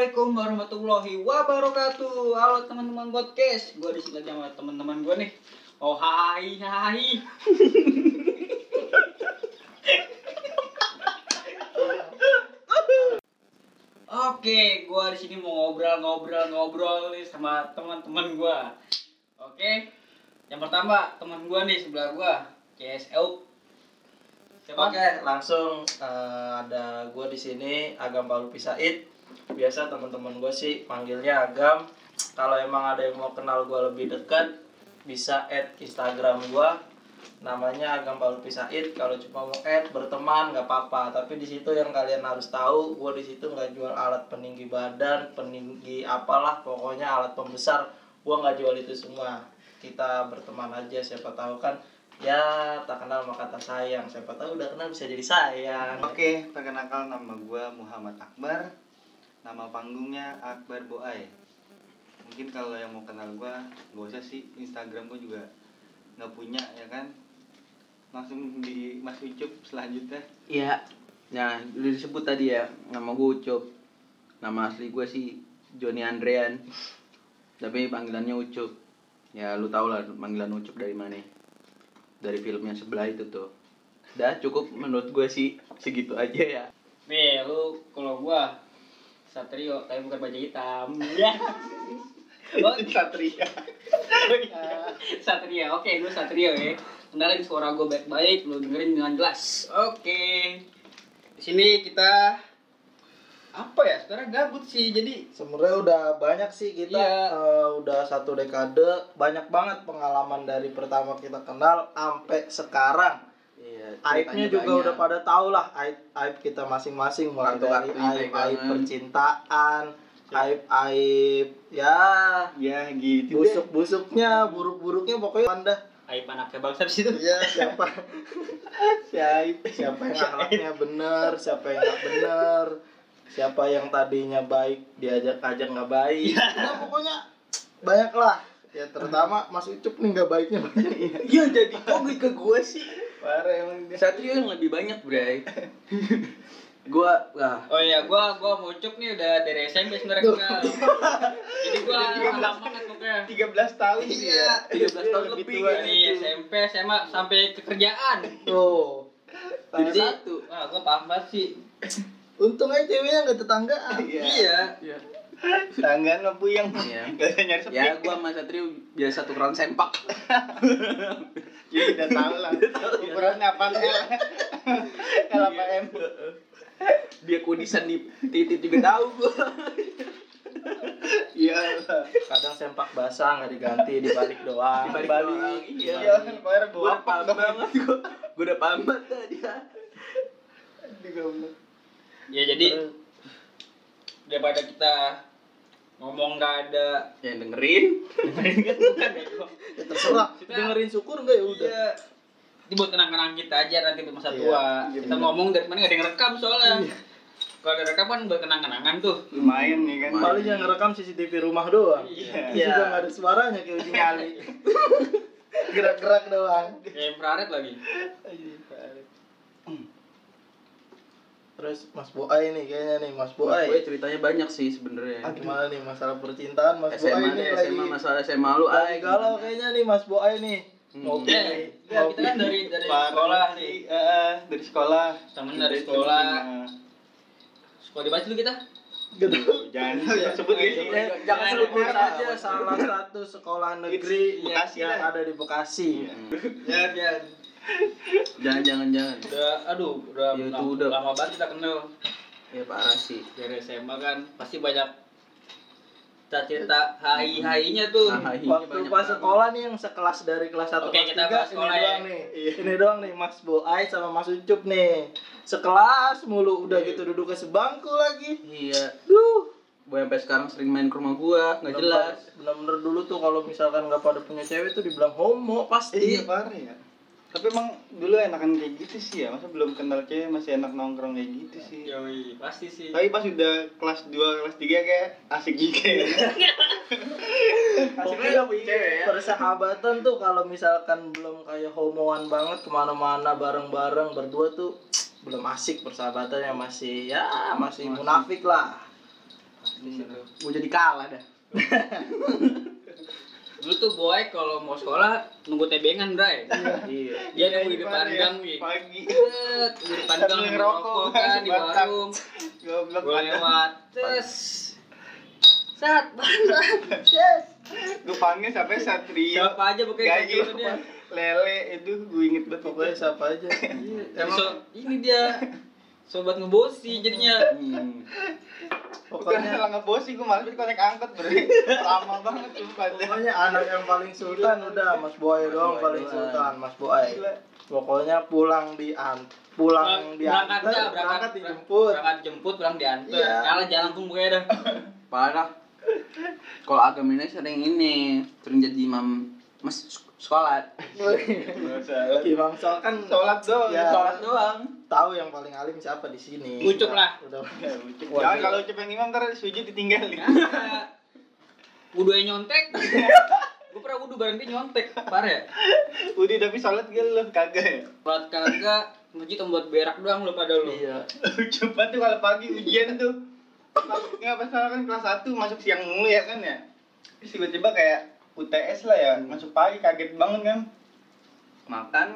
Assalamualaikum warahmatullahi wabarakatuh. Halo teman-teman podcast. Gua di sini sama teman-teman gua nih. Oh hai hai. Oke, gua di sini mau ngobrol-ngobrol-ngobrol nih sama teman-teman gua. Oke. Yang pertama, teman gua nih sebelah gua, CSL. Siapa? Oke, langsung eh, ada gue di sini Agam Palu Pisaid. Biasa teman-teman gue sih panggilnya Agam. Kalau emang ada yang mau kenal gue lebih dekat, bisa add Instagram gue. Namanya Agam Palu Pisaid. Kalau cuma mau add berteman nggak apa-apa. Tapi di situ yang kalian harus tahu, gue di situ nggak jual alat peninggi badan, peninggi apalah, pokoknya alat pembesar. Gue nggak jual itu semua. Kita berteman aja, siapa tahu kan ya tak kenal maka kata sayang siapa tahu udah kenal bisa jadi sayang Oke, perkenalkan nama gue Muhammad Akbar. Nama panggungnya Akbar Boai. Mungkin kalau yang mau kenal gue, gak usah sih Instagram gue juga nggak punya ya kan. Langsung di Mas Ucup selanjutnya. Iya. Nah, udah disebut tadi ya, nama gue Ucup. Nama asli gue sih Joni Andrean. Tapi panggilannya Ucup. Ya, lu tau lah panggilan Ucup dari mana. Dari filmnya sebelah itu tuh. Udah cukup menurut gue sih segitu aja ya. Nih, lu kalau gua Satrio, tapi bukan baju hitam. Ya. Oh, Satria. Satria. Oke, gue Satrio ya. Kenalin suara gue baik-baik, lu dengerin dengan jelas. Oke. Di sini kita apa ya? Sekarang gabut sih. Jadi sebenarnya udah banyak sih kita Iya. eh, udah satu dekade banyak banget pengalaman dari pertama kita kenal sampai sekarang Iya. aibnya juga banyak. udah pada tau lah aib aib kita masing-masing mulai dari Kartu-kartunya aib aib percintaan aib aib ya Ya gitu busuk busuknya buruk buruknya pokoknya anda aib anaknya bangsa di situ. ya siapa Siap. siapa yang akhlaknya bener siapa yang nggak bener siapa yang tadinya baik diajak ajak nggak baik nah pokoknya banyak lah ya terutama Mas Ucup nih nggak baiknya banyak Iya, jadi kok ke gue sih? Parah emang dia. Satrio yang lebih banyak, Bray. gua ah Oh iya, gua gua mucuk nih udah dari SMP sebenarnya kenal. Jadi gua lama banget pokoknya. 13 tahun sih ya. 13 tahun Lebih lebih tua. kan. Dari SMP, SMA sampai ke kerjaan. tuh Jadi Jadi, satu. wah gua paham banget sih. untung aja ceweknya nggak tetanggaan Iya. Iya. Iya. Tanggaan mah puyeng. Iya. Gak nyari sepi. Ya, gua sama Satrio biasa tukeran sempak. Jadi udah tahu lah. Ukurannya apaan L. L apa M? Dia kudisan di titik juga tahu gua. Iya. kadang sempak basah nggak diganti dibalik doang Dibalik Balik. doang, iya. Iya, bayar Gua gua udah paham banget gua. Gua udah paham banget tadi. Ya jadi daripada kita ngomong nggak ada Yang dengerin. bukan ya ya, terserah Kita- dengerin syukur nggak ya udah Iya. Ini buat kenang-kenang kita aja nanti buat masa Iya, tua. iya kita bener. ngomong dari mana nggak ada yang rekam soalnya. Kalau ada rekam kan buat kenang-kenangan tuh. Lumayan nih kan. paling yang ngerekam CCTV rumah doang Iya. Itu juga nggak ada suaranya kayak uji nyali gerak-gerak doang Kayak infrared lagi. Terus Mas Boai nih kayaknya nih Mas Boai Gue ceritanya banyak sih sebenarnya. gimana nih masalah percintaan Mas Boai SMA nih deh, lagi SMA masalah SMA lu ay galau kayaknya nih Mas Boai nih Hmm. ngopi Ya, ya, kita kan dari dari sekolah nih. Eh, dari sekolah. Temen dari sekolah. Sekolah di mana dulu kita? gitu Jangan sebut gitu. Eh, jangan sebut merek aja salah satu sekolah negeri Bekasi yang ada di Bekasi Ya, ya. Jangan jangan jangan. Udah, aduh, udah, Ya, itu lama, udah. lama banget kita kenal Ya parah sih. dari SMA kan. Pasti banyak cerita hai-hainya tuh. Nah, ini waktu pas banget. sekolah nih yang sekelas dari kelas 1 Oke, kelas kita 3 bahas ini sekolah doang ya. nih ini doang nih Mas Boai sama Mas Ucup nih sekelas mulu udah Iya. gitu duduknya sebangku lagi Iya. Duh, Gue sampai sekarang sering main ke rumah gua, nggak jelas. bener-bener dulu tuh kalau misalkan nggak pada punya cewek tuh dibilang homo pasti Iya parah ya. Tapi emang dulu enakan kayak gitu sih ya. Masa belum kenal cewek masih enak nongkrong kayak gitu sih. Yoi, pasti sih. Tapi pas udah kelas 2, kelas 3 kayak asik juga ya. asik juga cewek ya. persahabatan tuh kalau misalkan belum kayak homoan banget ke mana-mana bareng-bareng berdua tuh belum asik persahabatannya masih ya masih munafik lah. Mau jadi kalah dah. Dulu tuh boy kalau mau sekolah nunggu tebengan, Bray. Iya. Dia nunggu di Iya, depan ya, gang nih. Pagi. Di depan gang ngerokok kan di warung. Goblok. Gue lewat, tes. Sat, banget. Yes. Gue panggil sampai Satrio. Siapa aja pokoknya Gayo. gitu dia. Lele itu gue inget banget pokoknya siapa aja Emang so, ini dia sobat ngebosi jadinya. Hmm. Pokoknya salah ngebosi, gue malah konek angkot bre. Lama banget sumpah. pokoknya anak yang paling sultan udah Mas Boy doang Boy paling sultan Mas Boy Gila. pokoknya pulang di an pulang di berangkat antar dah, berangkat dijemput Berangkat jemput, pulang diantar. Iya. Kalah jalan langsung pokoknya dah. Parah. Kalau agama ini sering ini, sering jadi imam mas salah. Imam Sol kan Sholat doang. Ya. Sholat doang. tahu yang paling alim siapa di sini Ucup lah. udah Ya. Wah, Jangan kalau ucap yang imam ntar sujud ditinggalin. Wudhu yang nyontek. Gue pernah wudhu bareng dia nyontek. Parah ya? Udah tapi sholat gak lu kagak ya. Sholat kagak, masjid buat berak doang lu pada lu. iya Cepat tuh kalau pagi ujian tuh. Nggak pas salah kan kelas 1 masuk siang mulu ya kan ya. Terus tiba-tiba kayak UTS lah ya, masuk pagi kaget banget kan. Makan.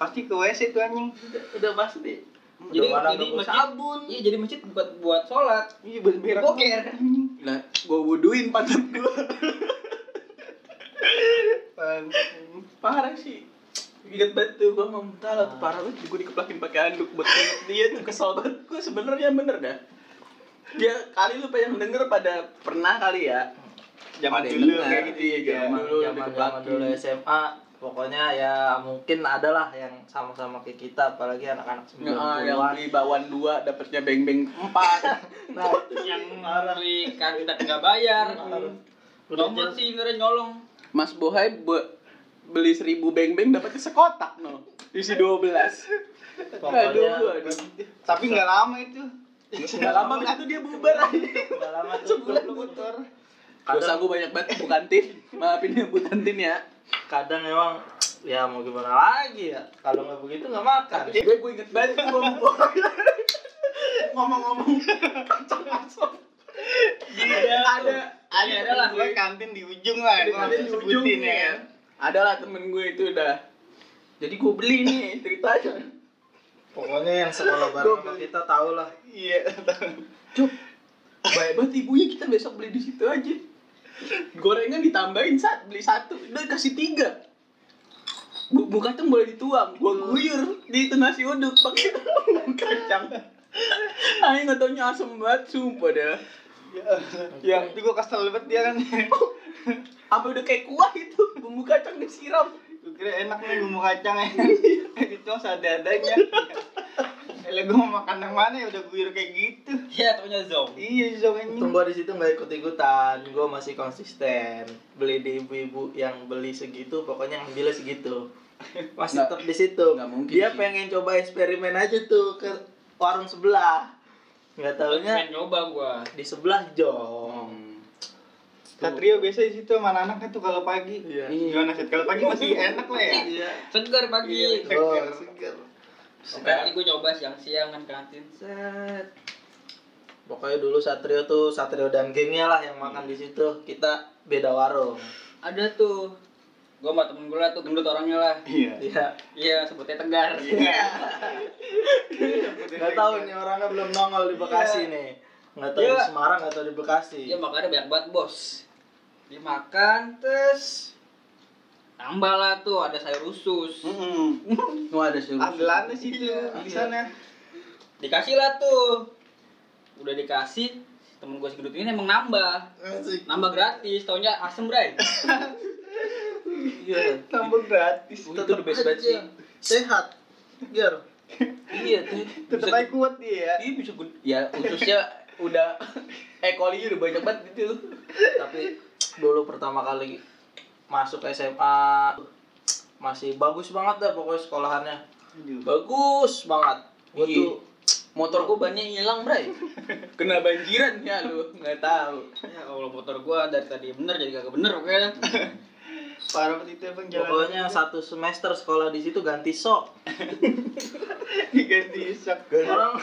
Pasti ke WC tuh anjing. udah pasti Jadi, Udah mana jadi nunggu masjid, sabun Iya, jadi masjid buat buat sholat. Iya berak. Boker. Lah, gua wuduin pantat gua. Parah sih. Ingat banget tuh gua mau tahu tuh parah banget gua dikeplakin pakai handuk buat dia tuh kesel banget gua sebenarnya bener dah. Dia kali lu pengen denger pada pernah kali ya. Zaman yang dulu dengar. kayak gitu ya. Iya, zaman dulu zaman zaman dulu SMA pokoknya ya mungkin adalah yang sama-sama kayak kita apalagi anak-anak Ya, yang 90-an beli bawaan dua dapatnya beng-beng empat. nah Yang beli tapi nggak bayar. Udah Nomor sih beneran nyolong. Mas Bohai bu- beli seribu beng-beng dapatnya sekotak no. Isi 12 Pokoknya- aduh, aduh. Tapi nggak lama itu. Nggak lama begitu dia bubar aja. udah lama tuh Sebulan Motor. Dosa gue banyak banget Bu Kantin. Maafin ya Bu Kantin ya. kadang emang ya mau gimana lagi ya kalau nggak begitu nggak makan Gue gue inget banget gue mau ngomong-ngomong kacang asap. Ada Ada ada ada lah. Gue kantin di ujung lah, gue ujung sebutin ya. ya. Ada lah temen gue itu udah. Jadi gue beli nih ceritanya. pokoknya yang sekolah bareng sama kita tahu lah Iya. Cuk, baik banget ibunya kita besok beli di situ aja. Gorengan ditambahin saat beli satu, udah kasih tiga. Bumbu kacang boleh dituang, gua guyur di itu nasi uduk pakai bumbu kacang. Ayo nggak taunya asem banget, sumpah dah. Ya, itu gue kesel banget dia kan. Apa udah kayak kuah itu, bumbu kacang disiram. Gue kira enak nih bumbu kacang ya. Itu seadanya. Elah gue mau makan yang mana ya udah guyur kayak gitu. Iya, taunya zong. Iya, zong. Untung gua di situ nggak ikut ikutan gua masih konsisten beli di ibu-ibu yang beli segitu pokoknya ngambilnya segitu masih tetap di situ mungkin dia sih. pengen coba eksperimen aja tuh ke warung sebelah nggak taunya Pengen nyoba gua. di sebelah jong Hmm. Satrio biasa di situ sama anak-anaknya tuh kalau pagi. Iya. Gimana sih? Kalau pagi masih enak lah ya. iya Segar pagi. Iya. oh seger Sekali gue nyoba siang-siang kan kantin. Set. pokoknya dulu Satrio tuh Satrio dan gengnya lah yang makan di situ kita beda warung Ada tuh. Gua sama temen gue lah tuh gendut orangnya lah. Iya. iya Iya, sebutnya tegar. Iya. nggak tahu nih orangnya belum nongol di Bekasi nih nggak tahu di Iya. Semarang nggak tahu di Bekasi Iya, makannya banyak banget, Bos. Dimakan terus tambah lah tuh ada sayur usus. Mm-mm. Wah ada suruh. Andalannya sih tuh Iya. di sana. Dikasih lah tuh. Udah dikasih, temen gue segendut ini emang nambah. Asik. Nambah gratis, taunya asem, Bray. iya Tambah gratis. Itu the best banget sih. sehat Ger Iya tuh. Aja kuat dia. Iya bisa gud- ya ususnya udah eh kolinya udah banyak banget gitu. tapi dulu pertama kali masuk SMA masih bagus banget dah pokoknya sekolahannya bagus banget gue Iya. tuh Motor gua banyak hilang, Bray. Kena banjiran ya lu, nggak tahu. Ya Allah motor gua dari tadi bener jadi kagak bener pokoknya. Parah banget itu emang jalan. pokoknya satu semester sekolah di situ ganti sok diganti sak. orang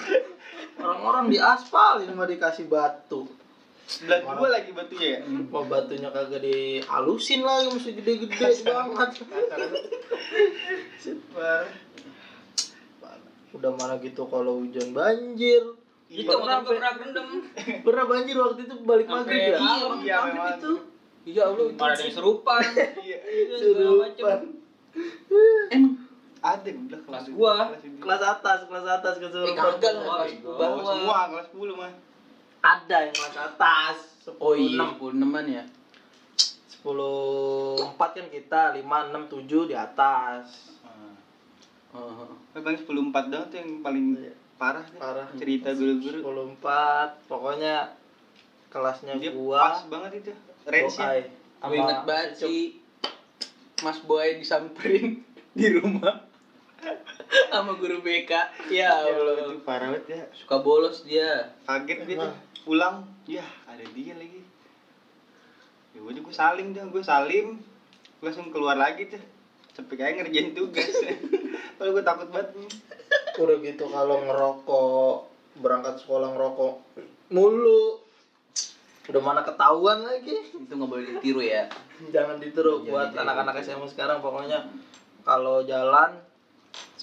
orang-orang di aspal ini mau dikasih batu Sebelah gua lagi batunya ya. Mau batunya kagak dihalusin lagi mesti gede-gede banget. Udah mana gitu kalau hujan banjir. Itu pernah, pernah berendam. pernah banjir waktu itu balik Sampai maghrib ya. Iya, maghrib memang. itu. Iya Allah itu. Ada yang serupan. Iya. Iya. Serupan. Emang Ada udah Kelas gua. Kelas atas, kelas atas eh, kesurupan. kagak kelas iya. Bawah. semua kelas 10 mah. Ada yang kelas atas. 10, Oh iya, 6. 10 ya. 10 4 kan kita, 5 6 7 di atas. Oh. Tapi paling 10 4 doang tuh yang paling Iya. parah deh. Parah. Cerita guru-guru. 10 4. Pokoknya kelasnya Dia gua pas banget itu. Bokai. Gue inget banget sih Mas Boy disamperin di rumah sama guru BK. Ya Ya Allah, itu parah banget ya. Suka bolos dia. Kaget. Emang. Pulang, ya ada dia lagi. Ya udah gue salim dah, gue salim. Gue langsung keluar lagi tuh. Sampai kayak ngerjain tugas. Kalau gue takut banget. udah gitu kalau ngerokok berangkat sekolah ngerokok mulu udah mana ketahuan lagi Itu nggak boleh ditiru ya. jangan ditiru Jangan buat anak-anak SMA sekarang pokoknya kalau jalan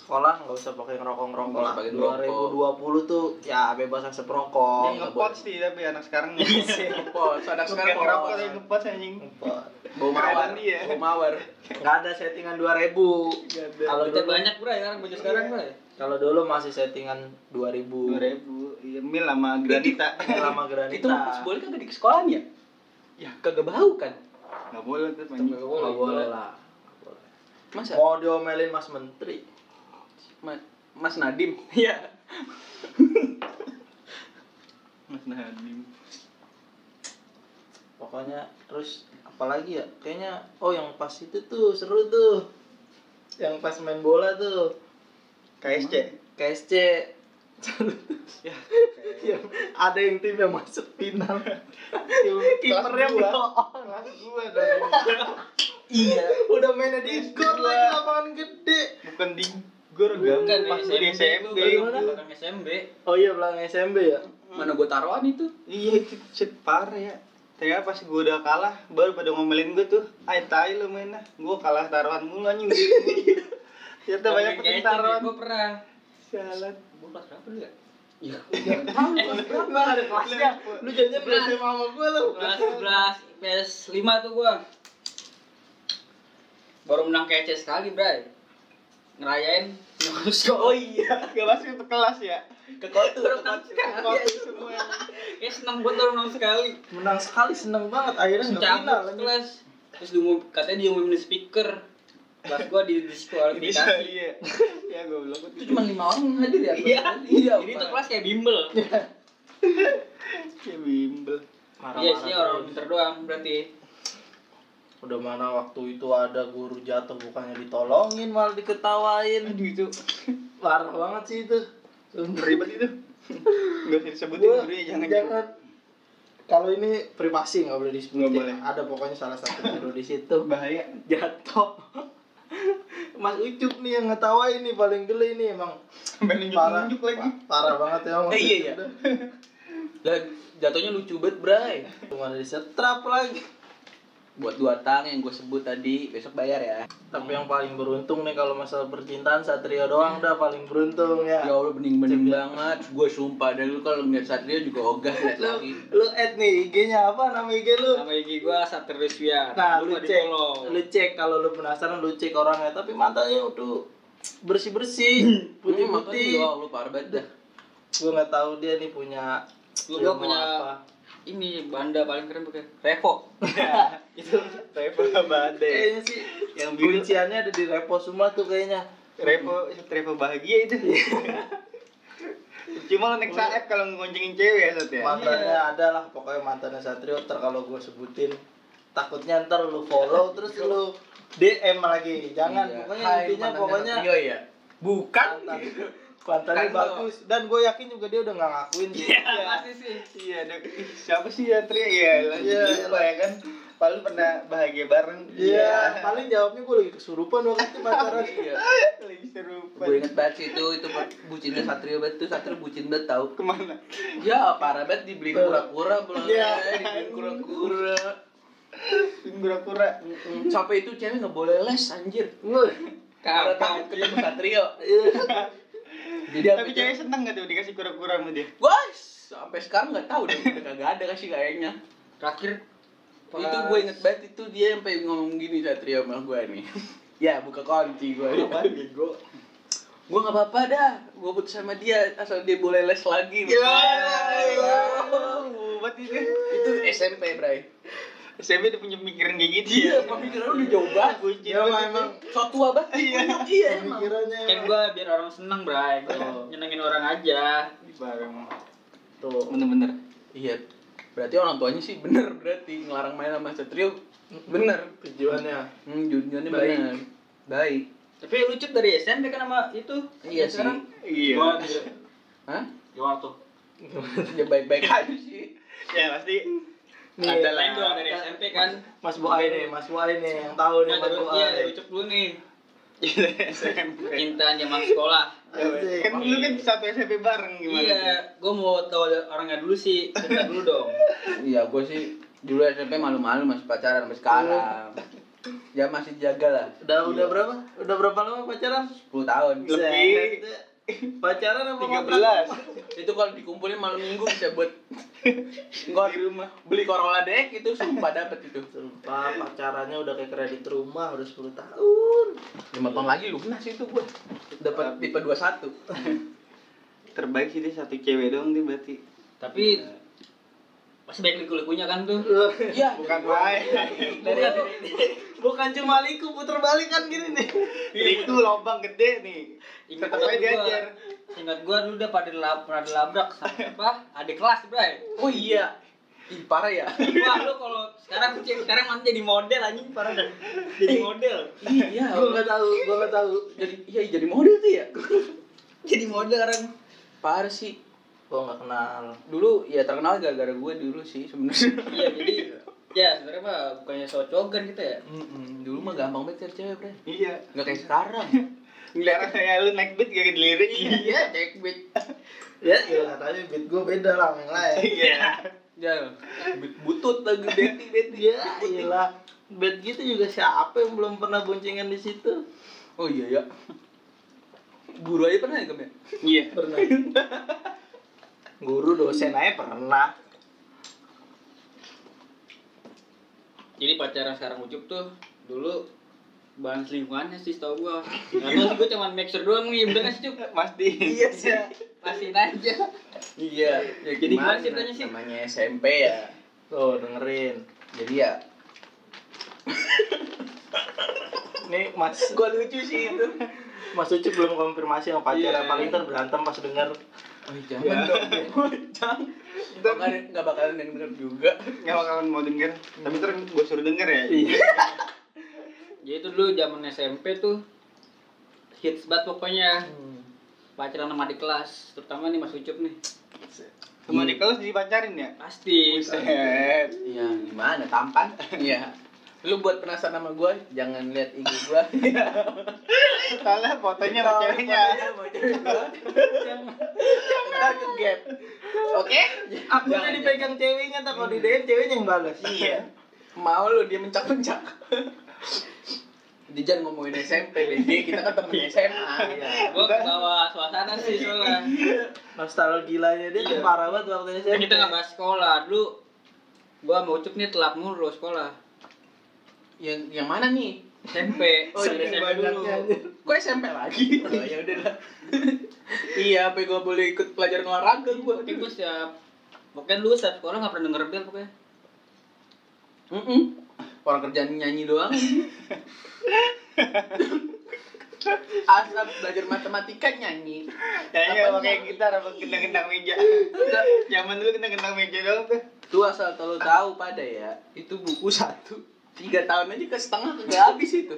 sekolah nggak usah pakai ngerokok ngerokok lah usah pakai ngerokok. 2020 tuh ya bebas asap rokok ngepot sih tapi anak sekarang Pos, anak Sekarang ngerokok tapi ngepot anjing. Bau mawar. Dia. Bau mawar. nggak ada settingan 2000 kalau Kita dulu banyak bro ya sekarang baju sekarang bro. kalau dulu masih settingan 2000 Dua ribu, iya mil sama granita. lama granita Itu Boy kagak di sekolahan ya? Ya kagak bau kan? Nggak boleh tuh anjing. nggak boleh lah Masa? mau diomelin mas menteri Ma- Mas Nadim. Iya. Mas Nadim. pokoknya terus apalagi ya kayaknya oh yang pas itu tuh seru tuh yang pas main bola tuh KSC. KSC Ya. yang ada yang tim yang masuk final kipernya gua. Kelas gua dong. iya udah mainnya di gor lagi lapangan gede Bukan di gor gam. Bukan Pas di SMP. Bukan SMB. oh iya belakang SMB ya Mana gua taruhan itu? Iya itu shit parah ya. Ternyata pas gue udah kalah, baru pada ngomelin gue tuh, ay tai lu main lah, gue kalah taruhan mulu anjing. Ternyata banyak peting taruhan. Gue pernah. Sialan. Gue kelas berapa dulu ya? Iya. Berapa ada kelasnya? Lu Kelas. SMA sama gue lu. Kelas 11 PS 5 tuh gua. Baru menang kece sekali, Bray. Ngerayain Oh iya, gak masuk ke kelas ya. Ke kotu, Baru ke sekali. Waktu semua Kayak seneng banget baru menang sekali. Menang sekali seneng banget akhirnya nggak final kelas. Terus diumum, katanya diumumin di speaker. Kelas gua di diskualifikasi. iya. Ya gue bilang Itu cuma lima orang hadir ya? Iya. Iya. Jadi itu kelas kayak bimbel. kayak bimbel. Iya sih orang pinter doang berarti. Udah mana waktu itu ada guru jatuh bukannya ditolongin malah diketawain. Aduh itu Parah banget sih itu. ribet itu. Gak usah disebutin Gua- gurunya jangan. jangan. Kalau ini privasi nggak boleh disebutin. Nggak boleh. Ada pokoknya salah satu guru di situ Bahaya. jatuh. Mas Ucup nih yang ngetawain nih paling geli nih emang Sampai nunjuk-nunjuk lagi. parah banget ya Mas Eh, iya, iya. jatuhnya lucu banget, Bray. Cuma di setrap lagi. Buat dua tang yang gue sebut tadi, besok bayar ya. Tapi yang paling beruntung nih kalau masalah percintaan Satrio doang dah paling beruntung ya. Ya Allah bening-bening banget. Gue sumpah dari lu kalau ngeliat Satrio juga ogah liat lagi. lu add nih IG-nya apa nama IG lu? Nama IG gua Satriuswian. Nah, Lu lu cek, lu cek kalau lu penasaran lu cek orangnya. Tapi matanya udah bersih bersih, putih Hmm, putih. ya Allah parah banget dah. Gue nggak tahu dia nih punya. Lu ilmu punya apa. Ini banda paling keren pakai Revo. itu Revo badai. kayaknya sih Yang kunciannya ada di repo semua tuh kayaknya. Revo Revo bahagia itu. Cuma lo naik saep kalau ngoncengin cewek ya Sat ya. Mantannya ada lah, pokoknya mantannya Satrio. Ntar kalau gue sebutin, takutnya ntar lu follow terus lu DM lagi. Jangan, Iya. pokoknya Hai, intinya pokoknya Satrio ya. Bukan. mantan. Mantannya Kan lo- bagus dan gue yakin juga dia udah nggak ngakuin sih. Pasti sih. Iya, ada siapa sih ya Tri? Iya, lah. Iya, lupa ya kan. Paling pernah bahagia bareng. Iya, paling jawabnya gue lagi kesurupan waktu itu pacaran. Iya. Lagi serupa gue inget banget sih itu itu bucinnya Satrio banget tuh Satrio bucin banget tau ke mana ya parah banget dibeliin kura-kura belum Iya. dibeliin kura-kura kura-kura sampai itu cewek nggak boleh les anjir karena takut ketemu Satrio jadi tapi apa cewek seneng gak tuh dikasih kura-kura sama dia guys sampai sekarang nggak tahu deh. Udah kagak ada kasih kayaknya. Terakhir itu gue inget banget itu dia sampai ngomong gini Satrio sama gue nih. Ya buka kunci gue apaan bego? Gue nggak apa-apa dah. Gue putus sama dia asal dia boleh les lagi. Ya buat itu. Itu SMP Bray SMP udah punya pikiran kayak gitu iya pemikiran udah jauh banget Ya, emang so tua banget Iya. iya emang Pemikirannya kan gua biar orang seneng, Bray. Gua Nyenengin orang aja. bareng tuh. bener-bener iya berarti orang tuanya sih bener berarti ngelarang main sama Satrio bener Tujuannya. hmm jujurnya Baik. bener baik Tapi lucu dari SMP kan sama itu. Iya yang sekarang. iya hah Gimana tuh? ya baik-baik aja sih ya pasti Nih, Ada lah. lain dong dari SMP kan. Mas Buai nih, Mas Buai nih yang tahu nih Mas Buai. iya, ucap dulu nih. SMP Cinta zaman sekolah. Kan lu kan satu SMP bareng gimana Iya, gua mau tahu orangnya dulu sih. Cerita dulu dong. iya gue sih dulu SMP malu-malu masih pacaran sampai sekarang ya masih jaga lah Udah udah berapa? Udah berapa lama pacaran? 10 tahun Lebih. Pacaran apa tiga ngontrak? belas. Itu kalau dikumpulin malam minggu bisa buat nggak di rumah. beli Corolla dek itu sumpah dapet itu. Sumpah pacarannya udah kayak kredit rumah udah 10 tahun. lima tahun lagi lunas itu gue dapat tipe 21 terbaik sih dia satu cewek doang dia berarti. Tapi masih baik liku-likunya kan tuh. iya bukan main Dari Bukan cuma liku puter balik kan gini nih. itu lobang gede nih Ingat gua, diajar. ingat gua dulu udah pada dilab, pernah dilabrak sama apa? Adik kelas, Bray. oh iya Ih, parah ya Wah, lu kalau sekarang sekarang nanti jadi model anjing parah dah. Jadi model. iya Gua enggak tahu, gua enggak tahu. jadi iya jadi model tuh ya Jadi model sekarang. parah sih Gua enggak kenal. dulu ya terkenal gara-gara gue dulu sih sebenarnya Iya, jadi ya sebenarnya mah bukannya so cogan gitu ya. Mm-mm, dulu mah gampang banget cari cewek bre iya nggak kayak sekarang Sekarang kayak lu naik beat gak dilirik iya cek beat Ya, iya, tapi beat gua beda lah yang lain. iya ya beat butut lagi beti beti Ya, iyalah. Beat gitu juga siapa yang belum pernah boncengan di situ? oh iya ya guru aja pernah ya Gem, ya? iya Pernah. Guru dosen aja pernah. Jadi pacaran sekarang ucup tuh dulu bahan selingkuhannya sih tau gua. Karena gua cuma make sure doang nih, bener sih cup? pasti iya sih Pastiin aja. iya ya Jadi gimana ceritanya sih? namanya SMP ya Tuh, dengerin. jadi ya Nih, Mas gua lucu sih itu Mas Ucup belum konfirmasi sama pacarnya Iya. paling ntar berantem pas denger oh, jangan dong jangan nggak nggak bakalan yang denger juga nggak bakalan mau denger tapi ntar gue suruh denger ya Iya. Jadi itu dulu zaman SMP tuh hits banget pokoknya pacaran sama di kelas, terutama nih Mas Ucup nih. sama di kelas dipacarin ya Pasti. Buset. Iya, gimana tampan? Iya. Lu buat penasaran sama gua, jangan lihat IG gua. Soalnya fotonya sama ceweknya. Ntar ke gap. Oke? Akunnya Jangan, dipegang ceweknya, tak kalau di DM ceweknya yang balas. iya. Mau lu dia mencak-mencak. Dia jangan ngomongin SMP, BG, kita kan temen SMA. Iya. Gua bawa suasana sih soalnya. Nostalgianya dia tuh Iya. parah banget waktu Kan SMP. kita nggak bahas sekolah dulu. Gua sama Ucup nih telat mulu sekolah. Yang yang mana nih? SMP. Oh, dari saking SMP dulu. Kok SMP lagi? Oh, ya udah lah. iya, apa gua boleh ikut pelajaran olahraga gua. Tapi gua setiap Pokoknya dulu saat sekolah nggak pernah denger bel pokoknya. Mm Orang kerjaan nyanyi doang. Asal belajar matematika nyanyi. Kayaknya Apanya? pakai gitar apa gendang-gendang meja Zaman dulu gendang-gendang meja doang tuh Tuh asal lo tahu pada ya, itu buku satu tiga tahun aja ke setengah kagak habis itu.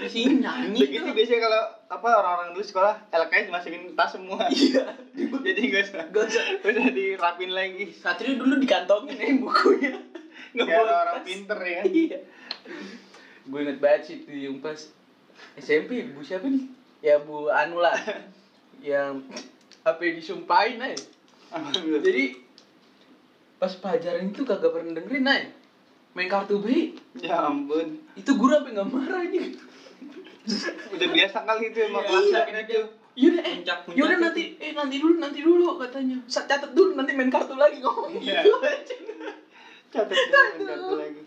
Isinya nyanyi Begitu tuh. biasanya kalau apa orang-orang dulu sekolah LKS dimasukin tas semua Iya. Jadi gak usah Gak usah. Gak usah dirapin lagi Satrio dulu dikantongin eh bukunya. Nggak Kayak bawa orang tas. pinter ya kan Iya. Gue inget banget sih itu yang pas SMP buku siapa nih? ya bu anu lah yang apa yang disumpahin ay jadi pas pelajaran itu kagak pernah dengerin ay main kartu B? Ya ampun. Itu guru sampai nggak marah aja udah biasa kali itu emang. Iya, kelasnya iya. gitu. yaudah eh Puncak-puncak yaudah itu. nanti eh nanti dulu nanti dulu katanya. Sa- catat dulu nanti main kartu lagi ngomong Iya. gitu aja catat dulu kartu lagi.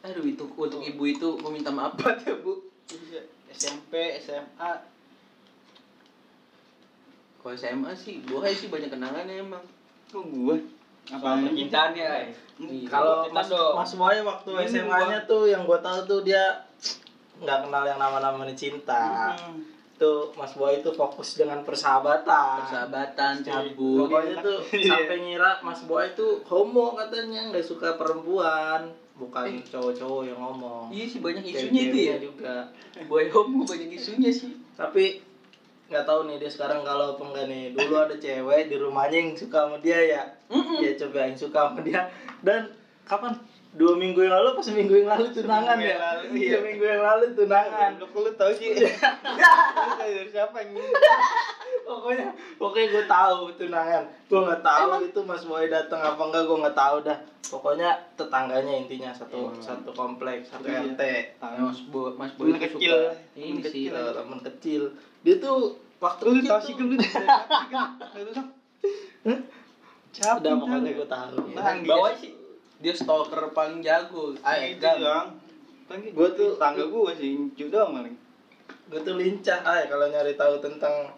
Aduh itu untuk ibu itu mau minta maaf banget ya bu. Iya, SMP SMA kalau SMA sih gue sih banyak kenangannya emang. Kok gua Soal percintaan ya. Ay. Iya. Kalau Mas. Mas Boy waktu SMA-nya tuh yang gue tahu tuh dia nggak kenal yang nama-namanya cinta. Hmm. Tuh Mas Boy itu fokus dengan persahabatan. persahabatan cabut Pokoknya tuh Iya. sampai ngira Mas Boy itu homo katanya nggak suka perempuan, bukan Eh. cowok-cowok yang ngomong. iya sih banyak isunya itu ya juga. boy homo banyak isunya sih Tapi nggak tahu nih dia sekarang kalau apa enggak nih. Dulu ada cewek di rumahnya yang suka sama dia ya. Mm-mm. Ya coba yang suka sama dia. Dan kapan? Dua minggu yang lalu, pas minggu yang lalu tunangan Minggu ya. yang lalu, Iya iya. minggu yang lalu tunangan. Lu lu tau sih. Lu tahu dari siapa ini? pokoknya pokoknya gue tahu tunangan gue nggak tahu itu mas boy datang apa enggak gue nggak tahu dah pokoknya tetangganya intinya satu satu kompleks satu Iya. rt Ya, mas boy mas boy Temen itu kecil. Temen ini sih kecil. Teman kecil dia tuh waktu Lu kecil tau sih kan lu dari siapa udah pokoknya tahu? gue tahu Bang, Bawa sih. dia stalker paling jago ah Itu Gam. doang. Kan Gua tuh- tangga gua sih, Incu doang paling. gue tuh lincah ay kalau nyari tahu tentang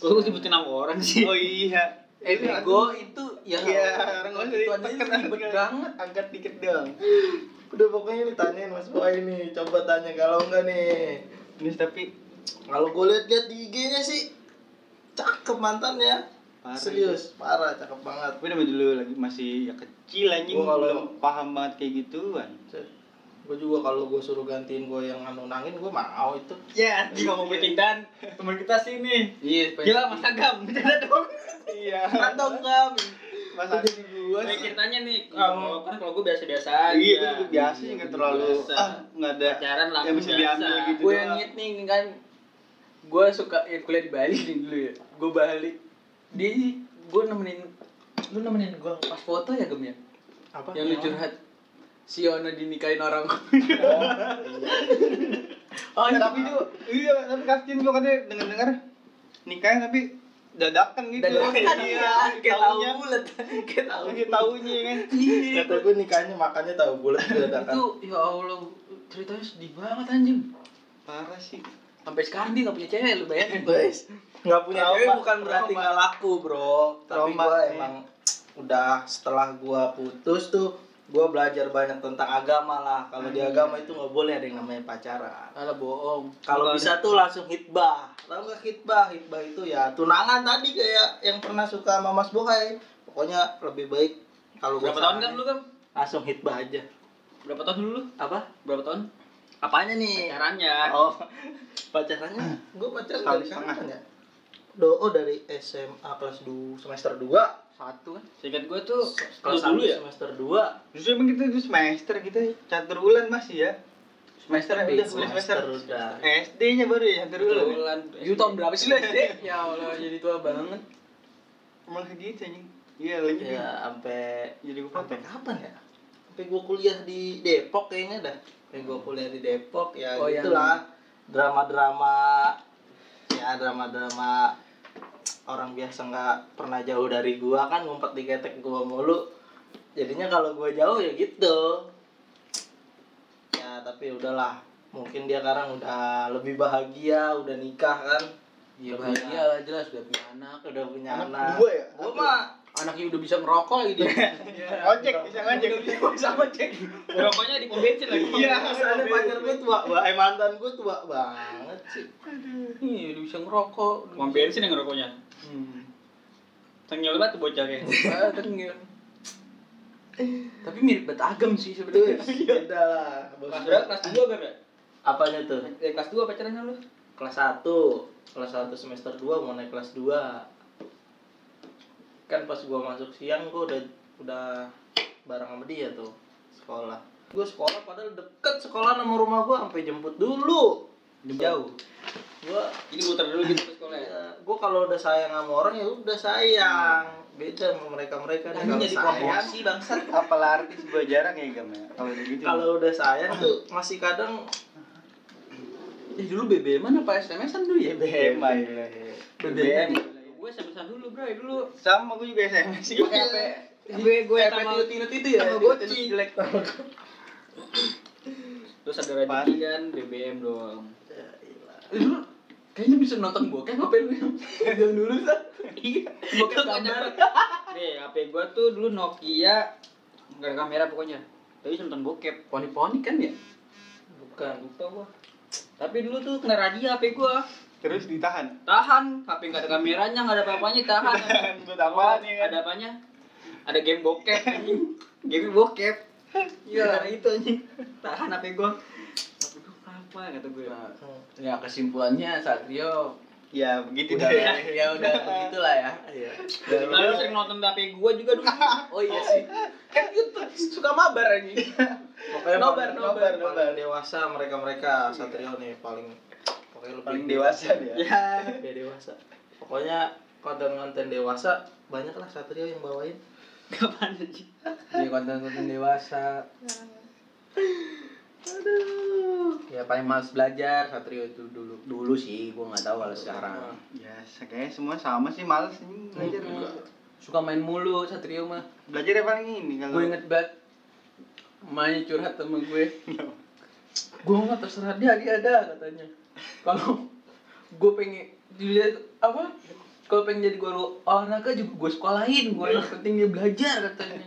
Lu sebutin nama orang sih. Oh iya. eh bego itu ya Iya, orang gitu usah aja ribet angkat. banget Angkat dikit doang. udah pokoknya ini tanyain mas boy nih coba tanya kalau enggak nih Ini tapi kalau gue liat-liat di IG-nya sih cakep mantannya Parah serius? parah cakep banget. Gue dari dulu lagi masih ya kecil anjing Gua kalau- paham banget kayak gituan. gue juga kalau gue suruh gantiin gue yang anu nangin gue mau itu. Ya, di ngomong percintaan. Teman kita sini. iya Gila Mas Agam, bercanda dong. Iya. atau enggak Mas Itu jadi gue sih. ceritanya nih, kalau kan kalau gue biasa-biasa aja. Iya, gue juga biasa sih nggak terlalu ah nggak ada Pacaran lah, yang bisa diambil gitu. gue yang nih kan gue suka ya, kuliah di Bali dulu ya. Gue balik dia gue nemenin lu nemenin gue pas foto ya gem ya? Apa? Yang lu curhat. Si Ono dinikahin orang. Oh, tapi itu iya, tapi kasihin gua katanya dengar-dengar nikahnya tapi dadakan gitu. dadakan. Iya, ya kayak tahu bulat. Kayak tahu Lagi taunya kan. iya. Kata gue nikahnya makanya tahu bulat dadakan. itu ya Allah ceritanya sedih banget anjing. Parah sih. Sampai sekarang dia nggak punya cewek lu bayangin guys nggak punya Trauma, cewek bukan berarti trauma. nggak laku bro. Tapi gue iya. emang udah setelah gue putus tuh gue belajar banyak tentang agama lah. Kalau di agama itu nggak boleh ada yang namanya pacaran. Alah bohong. Kalau bisa tuh langsung hitbah tahu nggak hitbah hitbah itu ya tunangan tadi kayak yang pernah suka sama Mas Bokai pokoknya lebih baik kalau gua Berapa tahun kan lu kan? langsung hitbah aja. Berapa tahun dulu lu? apa? Berapa tahun? Apanya nih Pacarannya. oh pacarannya gue pacaran Setahun dari kapan ya do oh dari SMA kelas 2 semester 2 satu kan Seingat gue tuh kelas lu dulu 1 ya. semester 2 Justru emang kita itu semester kita catur bulan masih ya. Semester udah bego. semester. udah SD-nya baru ya catur bulan. ya? Bulan. itu tahun berapa sih lu SD ya Allah jadi tua banget Malah gitu anjing. Iya lanjut. ya ya. sampai Jadi gua sampai kapan ya sampai gue kuliah di Depok kayaknya dah. Sampai gue kuliah di Depok ya Oh, yang- gitulah. drama-drama ya drama-drama orang biasa nggak pernah jauh dari gua kan ngumpet di ketek gua mulu. Jadinya kalau gua jauh ya gitu. Ya tapi udahlah. Mungkin dia sekarang udah lebih bahagia udah nikah kan. Iya bahagia lah jelas. Udah punya anak. Udah punya Anak anak, dua ya? gua mah anaknya udah bisa ngerokok lagi dia Ojek bisa ngajak. udah bisa ngojek Rokoknya di pom bensin lagi. Iya. Soalnya pacar gue tua, wah, eh mantan gue tua banget sih. iya udah bisa ngerokok Pom bensin yang ngerokoknya. hmm. Tengil banget tuh bocahnya. Ah, tengil. tapi mirip banget agam sih sebenarnya Beda lah. Kelas berapa? Kelas 2 kan ya? Apanya tuh? Eh, kelas 2 pacarannya lu? Kelas 1. Kelas 1 semester 2 mau naik kelas 2. Kan pas gua masuk siang gua udah udah bareng sama dia tuh sekolah. Gua sekolah padahal deket sekolah sama rumah gua sampai jemput dulu. Ini jauh. Gua Ini muter dulu gitu sekolah ya. ya, gua kalau udah sayang sama orang ya udah sayang. Beda sama mereka-mereka nih kalau sayang. bangsat. Apalah arti sebuah jarak ya gam ya kalau gitu Kalau udah sayang tuh masih kadang Eh dulu BBM apa SMS-an dulu ya? BBM ya BBM Gue sama dulu bro, dulu. sama gue juga SMS sih Pakai HP. Gue gue sama tinut itu ya. sama Goci. jelek. Terus ada Raditya kan BBM doang. ya. Eh, Dulu kayaknya bisa nonton bokep apa lu? Yang dulu kan. Iya. Bokep gambar. Nih, HP gua tuh dulu Nokia nggak ada kamera pokoknya. Tapi bisa nonton bokep. Poni-poni kan ya? Bukan. Lupa gua. Tapi dulu tuh kena radio HP gua. Terus ditahan Tahan, HP nggak ada kameranya, nggak ada apa-apanya, tahan. buat apa nih kan Ada apanya? Ada game bokep. Game bokep. Iya, itu anjing. Tahan HP gua. Apa kata gue. Nah, ya kesimpulannya Satrio ya begitu udah deh ya udah begitulah ya. Iya. Lalu sering nonton HP gua juga dulu. Oh iya sih. Kan itu suka mabar anjing. Pokoknya Nobar, paling, nobar, paling nobar. dewasa mereka-mereka Satrio nih paling pokoknya lebih paling dewasa dia ya. Lebih dewasa. Pokoknya pada konten dewasa banyak lah Satrio yang bawain. Kapan anjing? Di konten-konten dewasa. Aduh. Ya paling males belajar Satrio itu dulu. Dulu sih gua nggak tahu kalau sekarang. ya kayaknya semua sama sih males ini belajar Mm-mm. Suka main mulu Satrio mah. belajar ya paling ini kalau Gue inget banget Mainnya curhat sama gue Gue nggak terserah dia, dia ada katanya Kalau gue pengen dia apa kalau pengen jadi guru olahraga juga gue sekolahin gue yang penting dia belajar katanya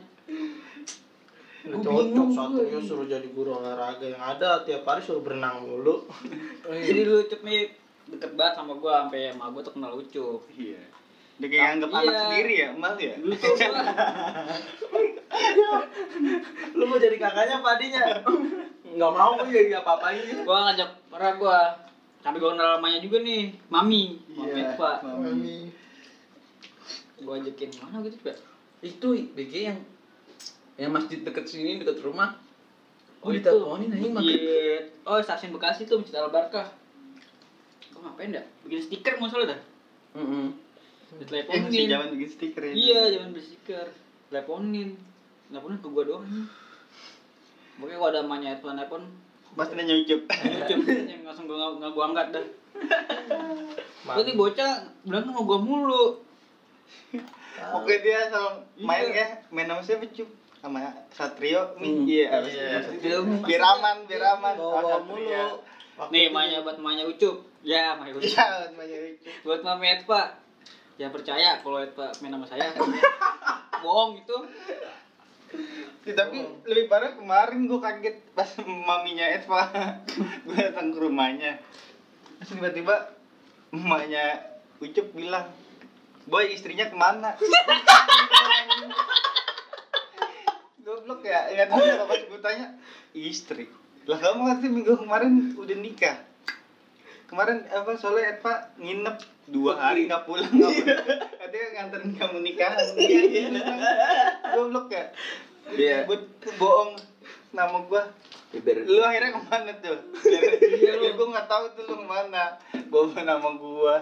Gua cocok gue. suruh jadi guru olahraga yang ada tiap hari suruh berenang mulu. Jadi dulu Ucup nih deket banget sama gua sampai emak gua tuh kenal Ucup. iya dia kayak anggap anak Iya. sendiri ya emak ya Dulu tuh Lu mau jadi kakaknya apa adiknya? nggak mau gue jadi apa apain gua ngajak pernah gua sampai gua kenal namanya juga nih, Mami. Mami Iya, Pak. Mami. Gua ajakin mana gitu, Pak? itu BG yang yang masjid deket sini deket rumah oh itu. diteleponin anjing makin Masjid. Oh, stasiun Bekasi tuh Masjid Al Barkah. Kau ngapain dah? Bikin stiker nggak salah dah. Mm-mm. Eh, masih Diteleponin. zaman bikin stiker ya Iya, jangan beli stiker. Teleponin. Teleponin ke gua doang. Pokoknya kalau ada emaknya iPhone iPhone, pasti nanya ucup Ucup yang langsung gua nggak gua angkat dah. Tadi bocah bilang sama gua mulu. oke dia sama main Iya. ya main sama siapa cup sama Satrio nih Hmm. iya Iya. harus Satrio. biar aman biar aman Bawa mulu. Nih, itu- emaknya buat emaknya Ucup. Ya, emaknya Ucup. iya namanya ucup buat mami Etpa ya percaya kalau Etpa main sama saya bohong itu Ya, tapi lebih parah kemarin gue kaget pas maminya Eva gue datang ke rumahnya. Terus tiba-tiba emaknya Ucup bilang boy istrinya ke mana? Goblok ya nggak tahu ya pas gue tanya istri. Lah kamu kan sih minggu kemarin udah nikah kemarin apa soalnya Eva nginep dua hari. nggak pulang. Nggak pulang katanya nganterin kamu nikahan iya iya. Goblok ya? Iya. buat bohong nama gua. Ya, biar- lu akhirnya ke mana tuh? Iya lu gua nggak tahu tuh lu ke mana. Bawa nama gua.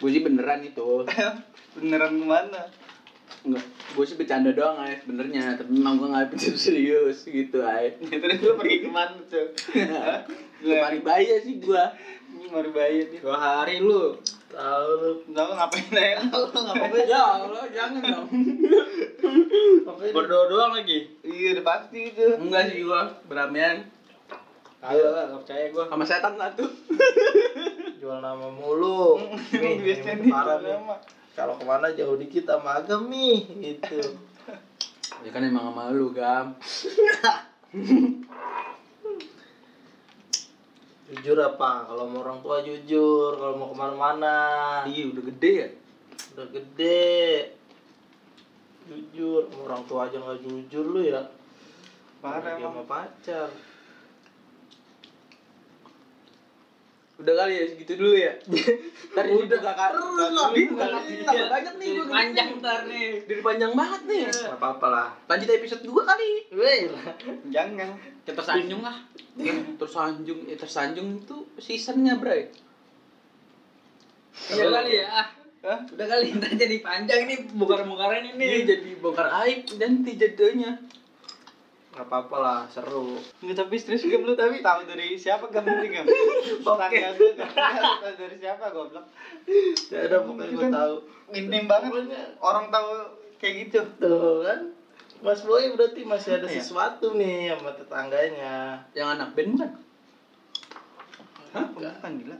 Gue sih beneran itu. Beneran ke mana Enggak, gue sih bercanda doang ay sebenarnya tapi memang gue nggak pikir serius gitu ay terus lu pergi ke mana tuh? Lu bahaya sih gue ini mau bayar dia dua hari lu. Tahu lu. tahu ngapain aja? Lu ngapain ya Allah jangan dong. Berdoa doang lagi? Iya udah pasti itu enggak sih gue beramian. Ayo lah, nggak percaya gua. sama setan satu jual nama mulu. Nih, biasanya ini nih parah nih. Kalau ke mana jauh dikit sama agam nih, itu. ya kan emang sama lu gam Jujur apa? Kalau mau orang tua jujur, kalau mau ke mana-mana. iya udah gede ya Udah gede. Jujur, sama orang tua aja nggak jujur lu ya. parah sama pacar. Udah kali ya segitu dulu ya. Ntar Udah, dibuka kan. terus lah. Tambah banyak nih gua Panjang ntar nih. Dari panjang banget nih. Gak apa-apa lah. Lanjut episode 2 kali. Weh, Jangan. Kita sanjung lah. Tersanjung, eh, tersanjung itu seasonnya, Bray. Iya kali ya. Ah, Hah? Udah kali ntar jadi panjang nih bongkar-bongkaran Ini ini. jadi bongkar aib nanti jadinya. Gak apa-apa lah, seru. Nggak, tapi serius gam lu tapi tahu dari siapa gam ini gam? Tetangga gue tahu dari siapa goblok. Ya udah pokoknya gue tahu. Minim banget orang tahu kayak gitu. Tuh kan. Mas Boy berarti masih ada Apa ya? sesuatu nih sama tetangganya. Yang anak band bukan? Hah? Bukan gila.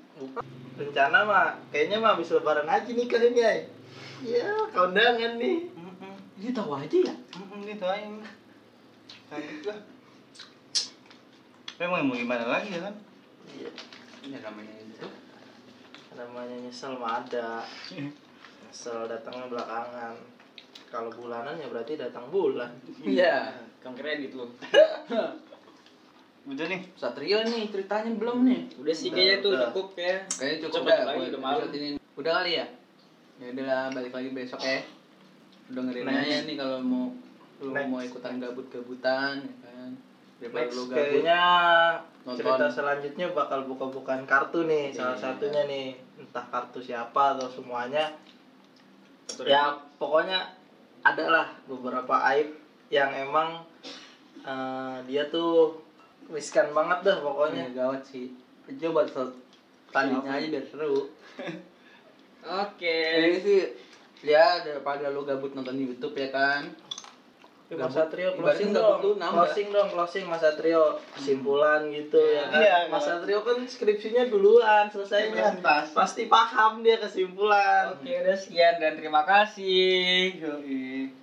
Rencana mah kayaknya mah habis lebaran aja nikahnya. Ya, kondangan nih. Mm-mm. Dia tahu aja ya. Mm-mm, gitu aja. Kaget gua. Memang mau gimana lagi ya kan? Iya. Ya namanya itu. Namanya nyesel mah ada. Nyesel datangnya belakangan. Kalau bulanan ya berarti datang bulan. Iya. Kamu kredit lu. Udah nih. Satrio nih ceritanya belum nih. Udah sih Udah, kayaknya tuh udah. cukup ya. Kayaknya cukup dah lagi, udah malam. ini. Udah kali ya? Ya udahlah balik lagi besok ya. Dengerin Next. aja nih kalau mau lu Next. mau ikutan gabut-gabutan ya kan. Daripada Next lu gabut. kayaknya nonton. cerita selanjutnya bakal buka-bukaan kartu nih salah Iya. satunya nih entah kartu siapa atau semuanya Satu ya pokoknya adalah beberapa aib yang emang eh, dia tuh riskan banget dah pokoknya Pokoknya gawat sih. Coba tandingnya aja biar seru. Oke. Ini sih ya daripada lu gabut nonton di YouTube ya kan. Mas Satrio closing dong. closing dong closing Mas Satrio. Kesimpulan gitu ya kan? Iya, Mas kalau- Satrio kan skripsinya duluan selesainya Presentasi. pasti paham dia kesimpulan. Oke, udah sekian dan terima kasih. Yoi.